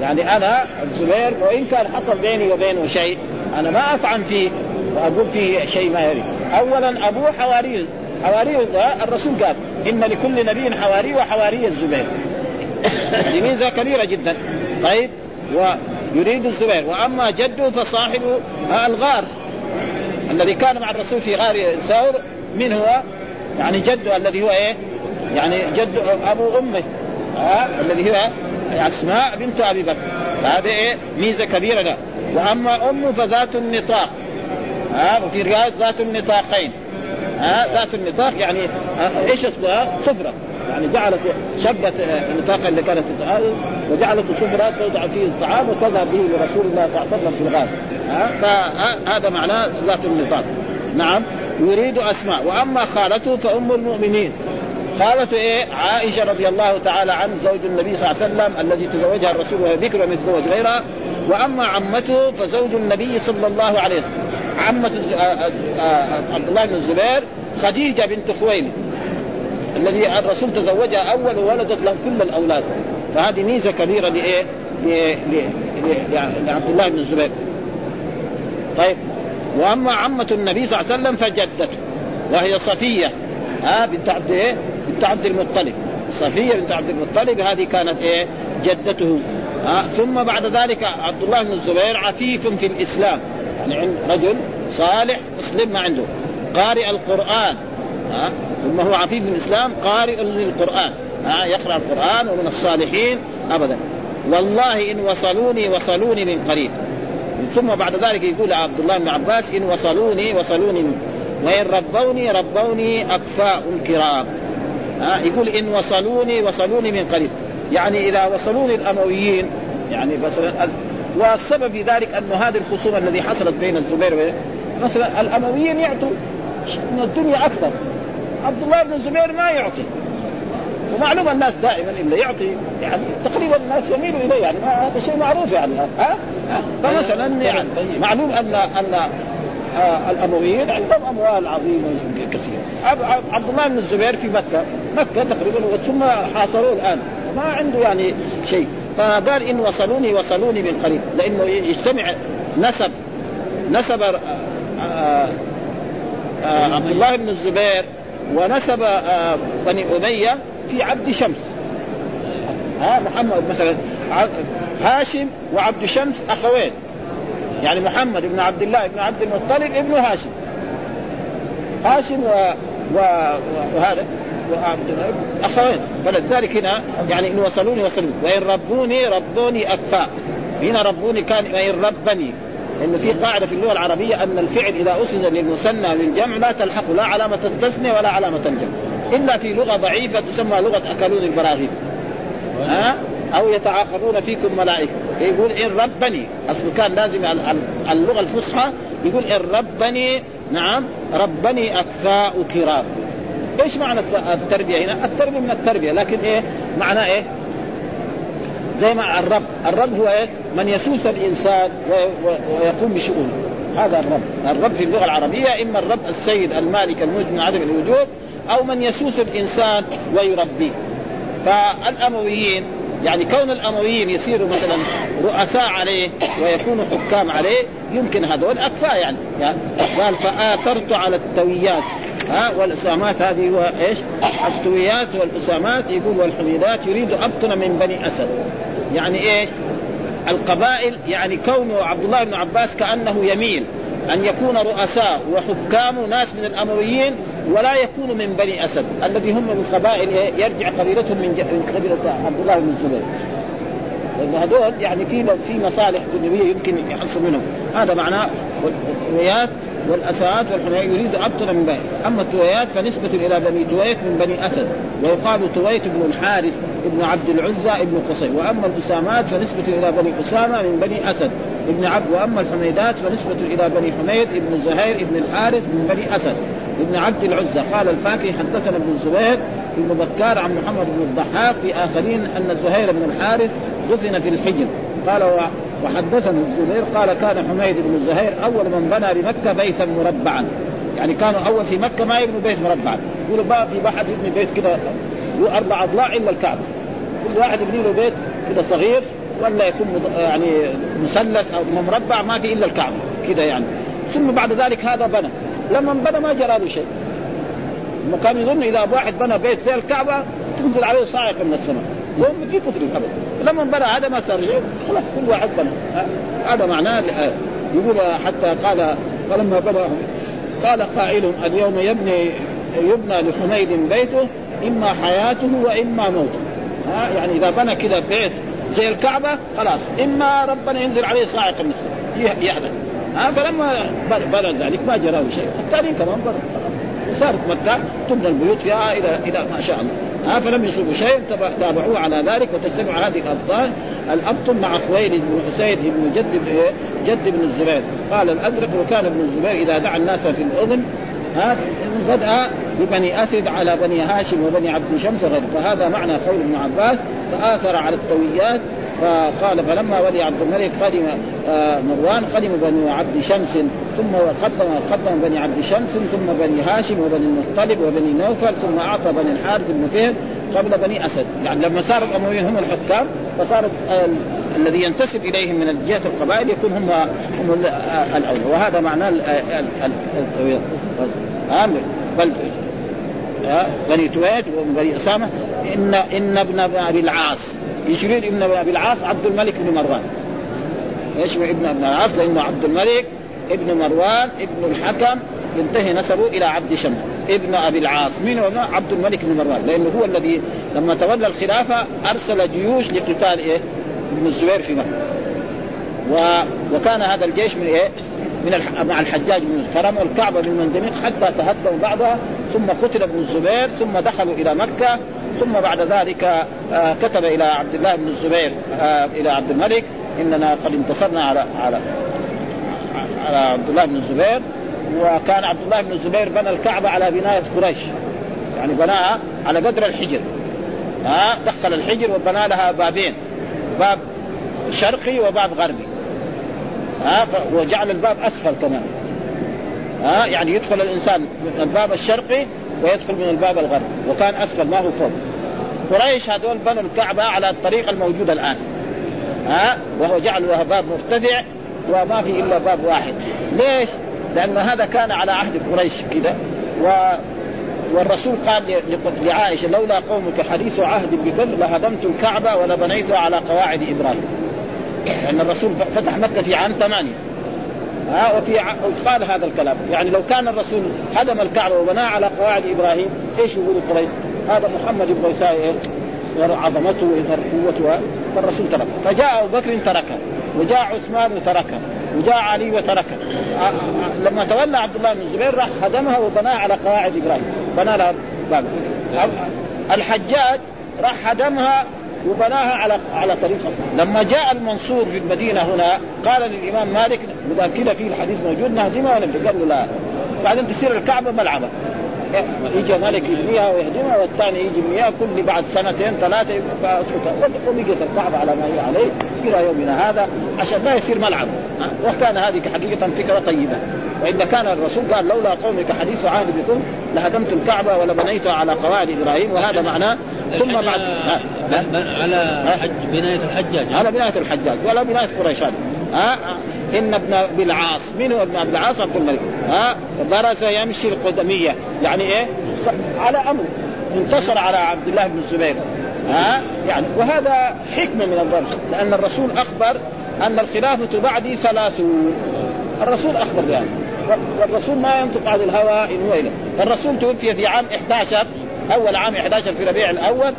يعني أنا الزبير وإن كان حصل بيني وبينه شيء أنا ما افعن فيه وأقول فيه شيء ما يريد. اولا ابوه حواري حواري الرسول قال إن لكل نبي حواري وحواري الزبير. (coughs) هذه ميزه كبيرة جدا. طيب ويريد الزبير. وأما جده فصاحب الغار الذي كان مع الرسول في غار ثور من هو؟ يعني جده الذي هو إيه؟ يعني جد أبو أمه ها الذي هو أسماء بنت أبي بكر. فهذا إيه؟ ميزة كبيرة له وأما أمه فذات النطاق. ها وفي رواية ذات النطاقين. ها ذات النطاق يعني إيش اصلها؟ صفرة. يعني جعلت شقت النطاق اللي كانت تتعالج وجعلت صفرة توضع فيه الطعام وتذهب به لرسول الله صلى الله عليه وسلم في الغار. فهذا معناه ذات النطاق. نعم. يريد أسماء. وأما خالته فأم المؤمنين. خالته إيه؟ عائشة رضي الله تعالى عن زوج النبي صلى الله عليه وسلم الذي تزوجها الرسول وهي ذكر ومن يتزوج غيرها. وأما عمته فزوج النبي صلى الله عليه وسلم عمة عبد الله بن الزبير خديجة بنت خويلد الذي الرسول تزوجها أول وولدت له كل الأولاد فهذه ميزة كبيرة لإيه؟ لعبد الله بن الزبير. طيب وأما عمة النبي صلى الله عليه وسلم فجدته وهي صفية ها بنت عبد إيه؟ بنت عبد المطلب صفية بنت عبد المطلب هذه كانت إيه؟ جدته ها ثم بعد ذلك عبد الله بن الزبير عفيف في الإسلام. يعني رجل صالح مسلم ما عنده. قارئ القرآن. ها ثم هو عفيف من الإسلام قارئ للقرآن. ها يقرأ القرآن ومن الصالحين ابدا. والله إن وصلوني وصلوني من قريب. ثم بعد ذلك يقول عبد الله بن عباس إن وصلوني وصلوني من وإن ربوني ربوني أكفاء كرام. ها يقول إن وصلوني وصلوني من قريب. يعني إذا وصلوني الأمويين يعني مثلا والسبب في ذلك أن هذه الخصومة الذي حصلت بين الزبير مثلا الأمويين يعطوا من الدنيا أكثر. عبد الله بن الزبير ما يعطي. ومعلوم الناس دائما اللي يعطي يعني تقريبا الناس يميلوا إليه يعني هذا شيء معروف يعني. ها؟ فمثلا يعني معلوم ان ان آه الأمويين عندهم أموال عظيمة كثيرة. عبد الله بن الزبير في مكة مكة تقريبا ثم حاصروه الآن. ما عنده يعني شيء. فقال إن وصلوني وصلوني من قريب. لأنه يجتمع نسب نسب آه آه آه عبد الله بن الزبير ونسب بني أمية في عبد شمس. ها محمد مثلا هاشم وعبد شمس أخوين. يعني محمد بن عبد الله بن عبد المطلب ابن هاشم. هاشم و... و... وهذا اخوين فلذلك هنا يعني إن وصلوني وصلوني. وإن ربوني ربوني اكفاء هنا ربوني كان وإن ربني. انه في قاعدة في اللغة العربية أن الفعل إذا أسند للمثنى للجمع لا تلحقه لا علامة التثنية ولا علامة الجمع. إلا في لغة ضعيفة تسمى لغة اكلون البراغيث ها؟ أو يتعاقبون فيكم ملائكة. يقول إن ربني. اصله كان لازم اللغة الفصحى يقول إن ربني. نعم. ربني أكفاء كرام. إيش معنى التربية هنا؟ التربية من التربية لكن إيه؟ معناه إيه؟ زي ما الرب، الرب هو إيه؟ من يسوس الإنسان ويقوم بشؤونه هذا الرب، الرب في اللغة العربية إما الرب السيد المالك الموجب من عدم الوجود أو من يسوس الإنسان ويربيه. فالأمويين يعني كون الأمويين يصيروا مثلا رؤساء عليه ويكونوا حكام عليه يمكن هذول أكفاء يعني, يعني قال فآثرت على التويات ها والأسامات هذه هو إيش؟ التويات والأسامات يقول والحميدات يريد ابطن من بني أسد يعني إيش؟ القبائل يعني كونه عبد الله بن عباس كأنه يميل أن يكون رؤساء وحكام ناس من الامويين ولا يكونوا من بني أسد الذي هم من قبائل يرجع قبيلتهم من قبيلة عبد الله بن الزبير لأن هذول يعني في في مصالح دنيوية يمكن يحصل منهم هذا معناه الويات والاسات والحماية يريد أبطل من بني أما التويات فنسبة إلى بني تويت من بني أسد ويقال تويت بن الحارث ابن عبد العزى ابن قصي. وأما الأسامات فنسبة إلى بني أسامة من بني أسد ابن عبد وأما الحميدات فنسبة إلى بني حميد ابن زهير ابن الحارث من بني أسد. ابن عبد العزى. قال الفاكهي حدثنا ابن الزبير بن بكار عن محمد بن الضحاك في آخرين أن زهير بن الحارث دفن في الحجر. قال وحدثنا الزبير قال كان حميد بن زهير أول من بنى بمكة بيتا مربعا. يعني كانوا أول في مكة ما يبنوا بيت مربعا يقولوا بقى في واحد يبني بيت كذا له أربع أضلاع إلا الكعبة. كل واحد يبني له بيت كذا صغير ولا يكون يعني مثلث أو مربع ما في إلا الكعبة. كذا يعني. ثم بعد ذلك هذا بنى. لما بنى ما جرى له شيء. كانوا يظن إذا واحد بنى بيت زي الكعبة تنزل عليه صاعقة من السماء. وهم في كفر الأبد. لما بنى هذا ما صار شيء خلاص كل واحد بنى هذا معناه يقول حتى قال فلما بنى قال قائل اليوم يبني يبنى لحميد بيته إما حياته وإما موته. ها يعني إذا بنى كذا بيت زي الكعبة خلاص. إما ربنا ينزل عليه صاعقه من السماء يهدى ها فلما بنى ذلك ما جرى شيء. الثاني كمان بنى وصارت مكة تبنى البيوت فيها إلى إلى ما شاء الله. ها فلم يصيبوا شيء تابعوه على ذلك وتجتمع هذه الأبطال. الابطل مع خويلد بن اسيد بن جد جد بن الزبير. قال الأزرق وكان ابن الزبير إذا دعا الناس في الأذن ها بدأ ببني أسد على بني هاشم وبني عبد شمس وغيره فهذا معنى قول ابن عباس فآثر على التويات فقال فلما ولي عبد الملك قدم آه، مروان قدم بني عبد شمس ثم قدم قدم بني عبد شمس ثم بني هاشم وبني المطلب وبني نوفل ثم أعطى بني الحارث بن فهد قبل بني أسد. يعني لما صار الامويين هم الحكام فصار الذي ينتسب إليهم من جهه القبائل يكون هم هم الاولى وهذا معناه بل بني تويت وبني أسامة إن إن ابن أبي العاص. يشير ابن أبي العاص عبد الملك بن مروان. إيش ابن ابن العاص؟ لأنه عبد الملك ابن مروان ابن الحكم. ينتهي نسبه إلى عبد شمس. ابن أبي العاص. مين هو؟ عبد الملك بن مروان. لأنه هو الذي لما تولى الخلافة أرسل جيوش لقتال إيه؟ ابن الزبير في مكة. و... وكان هذا الجيش من إيه؟ من الح... مع الحجاج بن فرموا الكعبة بالمنجنيق حتى تهدموا بعضها ثم قتل ابن الزبير ثم دخلوا إلى مكة. ثم بعد ذلك آه كتب إلى عبد الله بن الزبير آه إلى عبد الملك إننا قد انتصرنا على على على عبد الله بن الزبير وكان عبد الله بن الزبير بنى الكعبة على بناية قريش. يعني بناها على قدر الحجر. ها دخل الحجر وبنى لها بابين باب شرقي وباب غربي. ها وجعل الباب أسفل كمان. ها يعني يدخل الإنسان من الباب الشرقي ويدخل من الباب الغربي وكان أسفل ما هو فوق قريش هذول بنوا الكعبة على الطريقة الموجوده الآن ها وهو جعل لها باب مرتفع وما في إلا باب واحد ليش؟ لأن هذا كان على عهد قريش كده و والرسول قال لعائشة لولا قومك حديث عهد بكفر لهدمت الكعبة ولبنيتها على قواعد إبراهيم. لأن الرسول فتح مكة في عام ثمانية. ها وفي قال هذا الكلام، يعني لو كان الرسول هدم الكعبة وبناها على قواعد إبراهيم، إيش يقول قريش؟ هذا محمد بن إيه؟ عظمته ويظهر قوته فالرسول ترك. فجاء أبو بكر تركه وجاء عثمان وتركه وجاء علي وتركه لما تولى عبد الله بن الزبير راح هدمها وبناها على قواعد إبراهيم. بنى لها باب. الحجاج راح هدمها وبناها على على طريقه لما جاء المنصور في المدينة هنا قال للإمام مالك كذا في الحديث موجود نهدمها ولا قال له لا. بعدين تصير الكعبة ملعبه يجي ملك يبنيها ويهدمها والثاني يجي يبنيها كل بعد سنتين ثلاثة فاتركها وبقيت الكعبه على ما هي عليه. إلى يومنا هذا عشان لا يصير ملعب. وكان هذه حقيقه فكرة طيبة. وإذا كان الرسول قال لولا قومك حديث عهد بكم لهدمت الكعبة ولبنيتها على قواعد إبراهيم وهذا معناه ثم بعد على بناية الحجاج. على بناية الحجاج ولا بناية قريش هذه ها؟ إن ابن أبي العاص من هو ابن أبي العاص؟ عبد الملك ها؟ برز يمشي القدمية. يعني إيه؟ على أمر. انتصر على عبد الله بن الزبير. ها؟ يعني وهذا حكمة من الله لأن الرسول أخبر أن الخلافة بعدي ثلاثون الرسول أخبر يعني. والرسول ما ينطق عن الهوى إن هو فالرسول توفي في عام 11 أول عام 11 في ربيع الأول.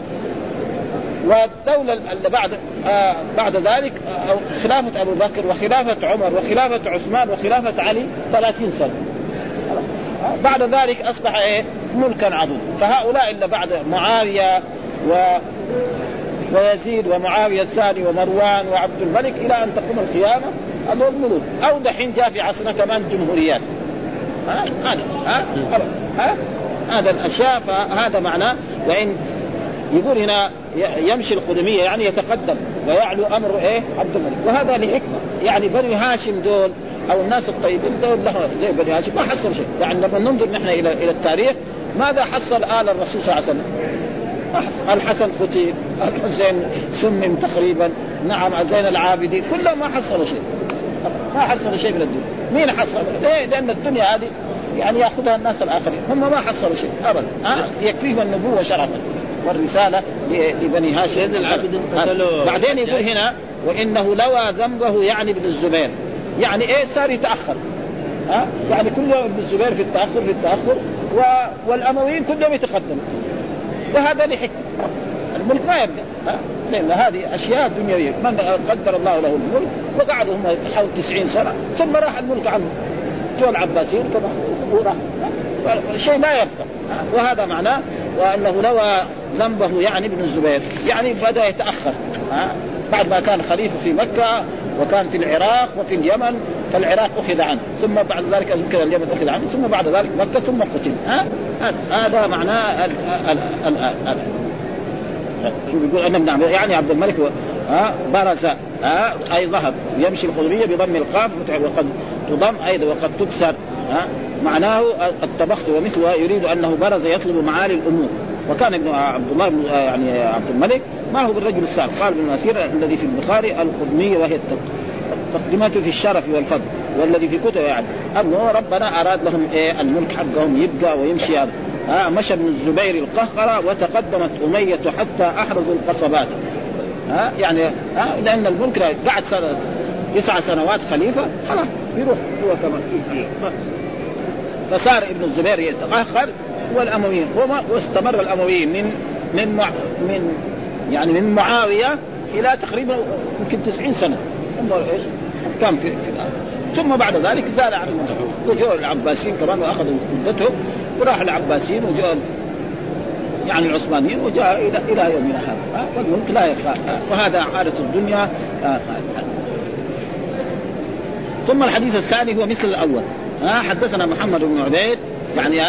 والدولة اللي بعد آه بعد ذلك آه خلافة أبو بكر وخلافة عمر وخلافة عثمان وخلافة علي 30 سنة. بعد ذلك أصبح إيه؟ ملكا عظيم فهؤلاء اللي بعد معاوية و ويزيد ومعاوية الثاني ومروان وعبد الملك إلى أن تقوم القيامة هذول ملوك. أو دحين جاء في عصرنا كمان جمهوريات. ها؟ هذا ها؟ ها؟ هذا الأشياء فهذا معناه. وإن يقول هنا يمشي القدمية يعني يتقدم ويعلو أمر إيه؟ عبد الملك. وهذا لحكمة. يعني بني هاشم دول أو الناس الطيبين دول زي بني هاشم. ما حصل شيء. يعني لما ننظر نحن إلى إلى التاريخ ماذا حصل آل الرسول صلى الله عليه وسلم؟ الحسن ختيب الحسين سمم تقريبا. نعم زين العابدين. كلهم ما حصلوا شيء. ما حصلوا شيء من الدنيا. مين حصل؟ ليه؟ لأن الدنيا هذه يعني يأخذها الناس الآخرين. هم ما حصلوا شيء. ابدا. ها؟ يكفيهم النبوة شرفا. والرسالة لبني هاشم. العبد بعدين يقول هنا وإنه لوى ذنبه يعني ابن الزبير. يعني إيه صار يتأخر؟ ها؟ يعني كل يوم ابن الزبير في التأخر في التأخر. و... والأمويين كلهم يتقدموا وهذا لحكمه الملك ما يبدا لأن هذه أشياء دنيوية. من قدر الله له الملك وقعدوا هم حول 90 سنة. ثم راح الملك عنه جو العباسيين كما وراح شيء لا يبقى. وهذا معناه وأنه لوى ذنبه يعني ابن الزبير. يعني بدأ يتأخر بعد ما كان خليفة في مكة وكان في العراق وفي اليمن فالعراق أخذ عنه. ثم بعد ذلك اذكر اليمن أخذ عنه ثم بعد ذلك مكة ثم قتل ها؟ هذا معناه شو بيقول؟ ان ابن يعني عبد الملك ها؟ برز ها؟ أي ذهب يمشي القلبيه بضم القاف وقد تضم أيضا وقد تكسر. ها؟ معناه قد طبخت ومثلها يريد أنه برز يطلب معالي الأمور. وكان ابن عبد الله بن يعني عبد الملك ما هو بالرجل السابق؟ قال ابن الاثير الذي في البخاري القدميه وهي التقدمات في الشرف والفضل والذي في كتب يعني. انه ربنا أراد لهم إيه؟ الملك حقهم يبقى ويمشي هذا ها؟ مشى ابن الزبير القهقرة وتقدمت أمية حتى أحرزوا القصبات. ها؟ يعني ها؟ لأن الملك بعد سنة تسع سنوات خليفة خلاص يروح هو كمان. فصار ابن الزبير يتقهقر والأمويين واستمر الأمويين من من مع من يعني من معاوية إلى تقريبا يمكن 90 سنة. انظر إيش؟ كان في, في ثم بعد ذلك زال عن المنتهى وجو العباسيين كمان وأخذوا مدتهم وراح العباسيين وجاء يعني العثمانيين وجاء إلى إلى يومنا هذا. فالملك لا يبقى وهذا عادة الدنيا ثم الحديث الثاني هو مثل الأول. ها حدثنا محمد بن عبيد يعني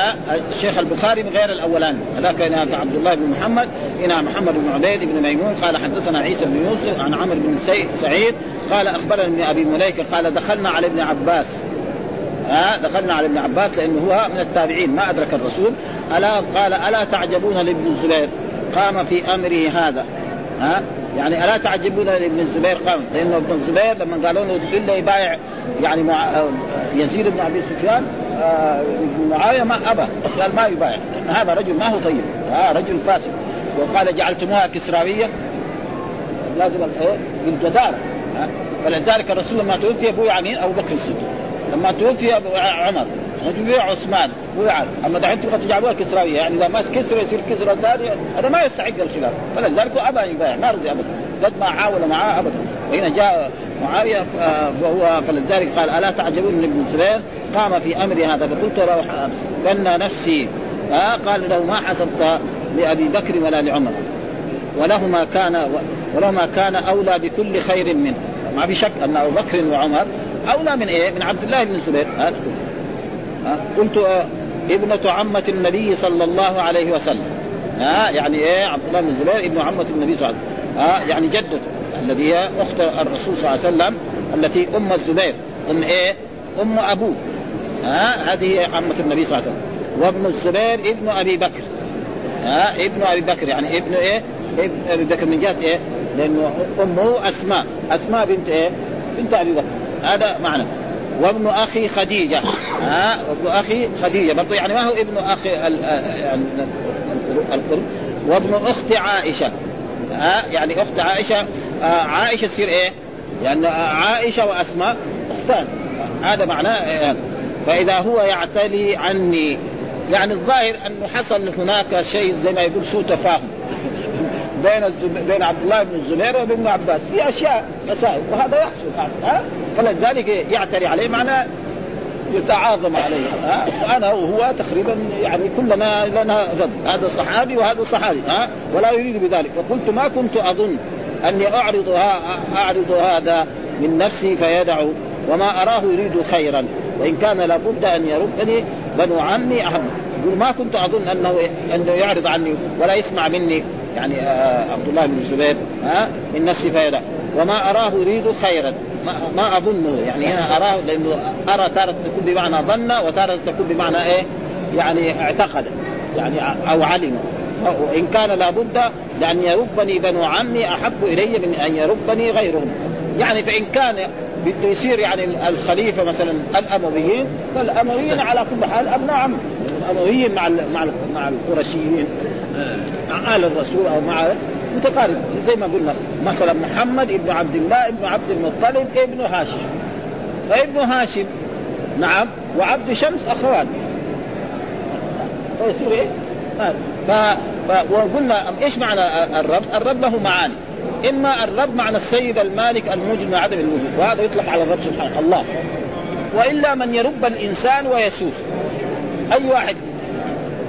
الشيخ البخاري من غير الأولاني. هذاك عبد الله بن محمد هنا محمد بن عبيد بن ميمون قال حدثنا عيسى بن يوسف عن عمرو بن سعيد قال أخبرني ابن أبي مليكة قال دخلنا على ابن عباس. ها دخلنا على ابن عباس لأنه هو من التابعين ما أدرك الرسول. ألا قال ألا تعجبون لابن الزبير؟ قام في أمره هذا. ها يعني ألا تعجبون لابن الزبير قام لأنه ابن الزبير لما قالوا له الا يبايع يعني مع يزيد بن أبي سفيان آه معاوية ما أبى قال ما يبايع هذا رجل ما هو طيب ها رجل فاسد. وقال جعلتموها كسراوية لازم إيه؟ بالجدارة فلذلك الرسول لما توفي أبوه مين؟ أبو بكر الصديق لما توفي عمر توفي عثمان. وعلي أما دحين تبغى تجعلوها كسراوية. يعني إذا مات كسرى يصير كسرى ثاني هذا ما يستحق الخلاف. فلذلك ابى يبايع ما رضي أبدا. قد ما حاول معاه أبدا. وهنا جاء معاوية فهو فلذلك قال ألا تعجبون من ابن الزبير قام في أمري هذا. فقلت له بنى نفسي. آه قال له ما حسبت لأبي بكر ولا لعمر. ولهما كان ولهما كان أولى بكل خير منه. ما في شك أن أبو بكر وعمر أولى من إيه؟ من عبد الله بن الزبير هذا قلت ابنة عمة النبي صلى الله عليه وسلم. ها؟ يعني إيه؟ عبد الله بن الزبير ابن عمة النبي صلى الله عليه وسلم. ها؟ يعني جدته الذي هي أخت الرسول صلى الله عليه وسلم التي أم الزبير. أم إيه؟ أم أبوه. ها؟ هذه عمة النبي صلى الله عليه وسلم. وابن الزبير ابن أبي بكر. ها؟ ابن أبي بكر يعني ابن إيه؟ ابن أبي بكر من جهة إيه؟ لأنه أمه أسماء. أسماء بنت إيه؟ بنت أبي بكر. هذا معنى. وابن أخي خديجة. ها؟ وابن أخي خديجة. برضه يعني ما هو ابن أخي يعني القرب. وابن أخت عائشة. ها؟ يعني أخت عائشة. آه عائشة تصير إيه؟ يعني عائشة وأسماء أختان. هذا معناه فإذا هو يعتلي عني. يعني الظاهر انه حصل هناك شيء زي ما يقول سوء تفاهم. بين الزب... بين عبد الله بن الزبير وابن عباس. في أشياء مسائل وهذا يحصل ها؟ فلذلك يعتري عليه معناه يتعاظم عليه ها؟ وأنا وهو تقريبا يعني كلنا لنا ضد هذا صحابي وهذا صحابي ها؟ ولا يريد بذلك. فقلت ما كنت أظن أني أعرض أعرض هذا من نفسي فيدع وما أراه يريد خيرا وإن كان لابد أن يردني بنو عمي اهم يقول ما كنت أظن أنه أنه يعرض عني ولا يسمع مني. يعني آه عبد الله بن الزبير ها من نفسي فيدع وما أراه يريد خيرا. ما, اظنه يعني هنا أراه لأنه أرى تارة تكون بمعنى ظن وتارة تكون بمعنى إيه؟ يعني اعتقد يعني أو علم. وإن كان لابد لأن يربني بنو عمي أحب إلي من أن يربني غيرهم. يعني فإن كان بده يصير يعني الخليفة مثلا الأمويين فالأمويين على كل حال أبناء عم الامويين مع مع مع القرشيين مع آل الرسول أو مع متقارب. زي ما قلنا مثلا محمد ابن عبد الله ابن عبد المطلب ابن هاشم. فابن هاشم نعم وعبد شمس أخوان. فيصير إيه؟ ف... ف... وقلنا إيش معنى الرب؟ الرب له معاني. إما الرب معنى السيد المالك الموجود من عدم الوجود وهذا يطلق على الرب سبحانه الله. وإلا من يرب الإنسان ويسوس. أي واحد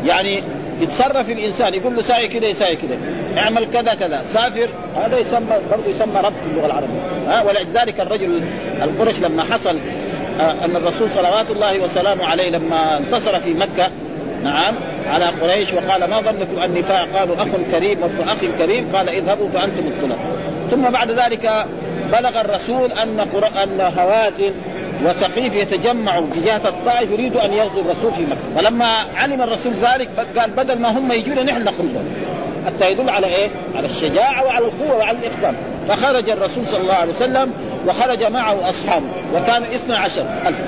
يعني يتصرف الإنسان يقول له ساي كذا يساوي كذا اعمل كذا كذا. سافر هذا يسمى برضه يسمى رب في اللغة العربية. ها؟ ولذلك الرجل القرش لما حصل آه أن الرسول صلوات الله وسلامه عليه لما انتصر في مكة نعم على قريش وقال ما ظنكم اني فاع قالوا أخ كريم وابن أخ كريم. قال اذهبوا فأنتم الطلب ثم بعد ذلك بلغ الرسول أن. أن هوازن وسقيف يتجمعوا في جهه الطائف يريدوا أن يغزوا الرسول في مكة. فلما علم الرسول ذلك قال بدل ما هم يجون نحن نخرج. حتى يدل على إيه؟ على الشجاعة وعلى القوة وعلى الإقدام. فخرج الرسول صلى الله عليه وسلم وخرج معه أصحابه وكان اثنى عشر ألف.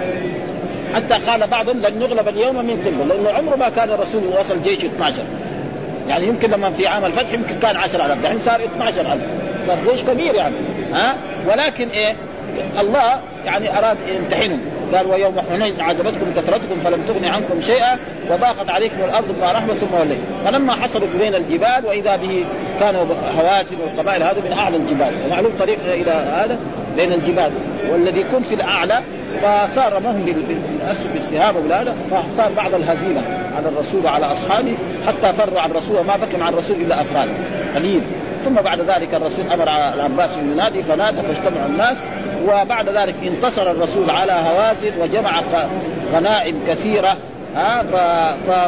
حتى قال بعضهم لن نغلب اليوم من قبل لأنه عمره ما كان الرسول وصل جيش 12 يعني يمكن لما في عام الفتح يمكن كان 10000 الحين صار 12000 صار جيش كبير يعني. ها؟ ولكن إيه؟ الله يعني أراد يمتحنهم قال ويوم حنين عجبتكم كثرتكم فلم تغن عنكم شيئا وضاقت عليكم الأرض بما رحمة ثم وليت. فلما حصلوا بين الجبال وإذا به كانوا هواسم والقبائل هذا من أعلى الجبال. ومعلوم طريق إلى هذا بين الجبال. والذي يكون في الأعلى فصار رموهم بالاسهم بالسهام وهذا فصار بعض الهزيمة على الرسول وعلى أصحابه حتى فروا عن الرسول وما بقي مع الرسول إلا أفراد. قليل. ثم بعد ذلك الرسول أمر العباس أن ينادي فنادى فاجتمع الناس وبعد ذلك انتصر الرسول على هوازن وجمع غنائم كثيرة ها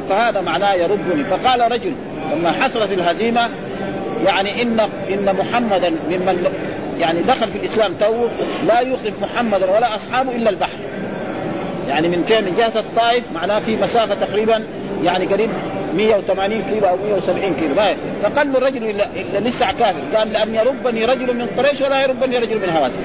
فهذا معناه يربني فقال رجل لما حصلت الهزيمة يعني ان إن محمدا ممن يعني دخل في الإسلام تو لا يخرج محمدا ولا أصحابه إلا البحر. يعني من فين من جهة الطائف معناه في مسافة تقريبا يعني قريب 180 كيلو أو 170 كيلو. فقال له الرجل الا لسه كافر. قال لأن يربني رجل من قريش ولا يربني رجل من هوازن.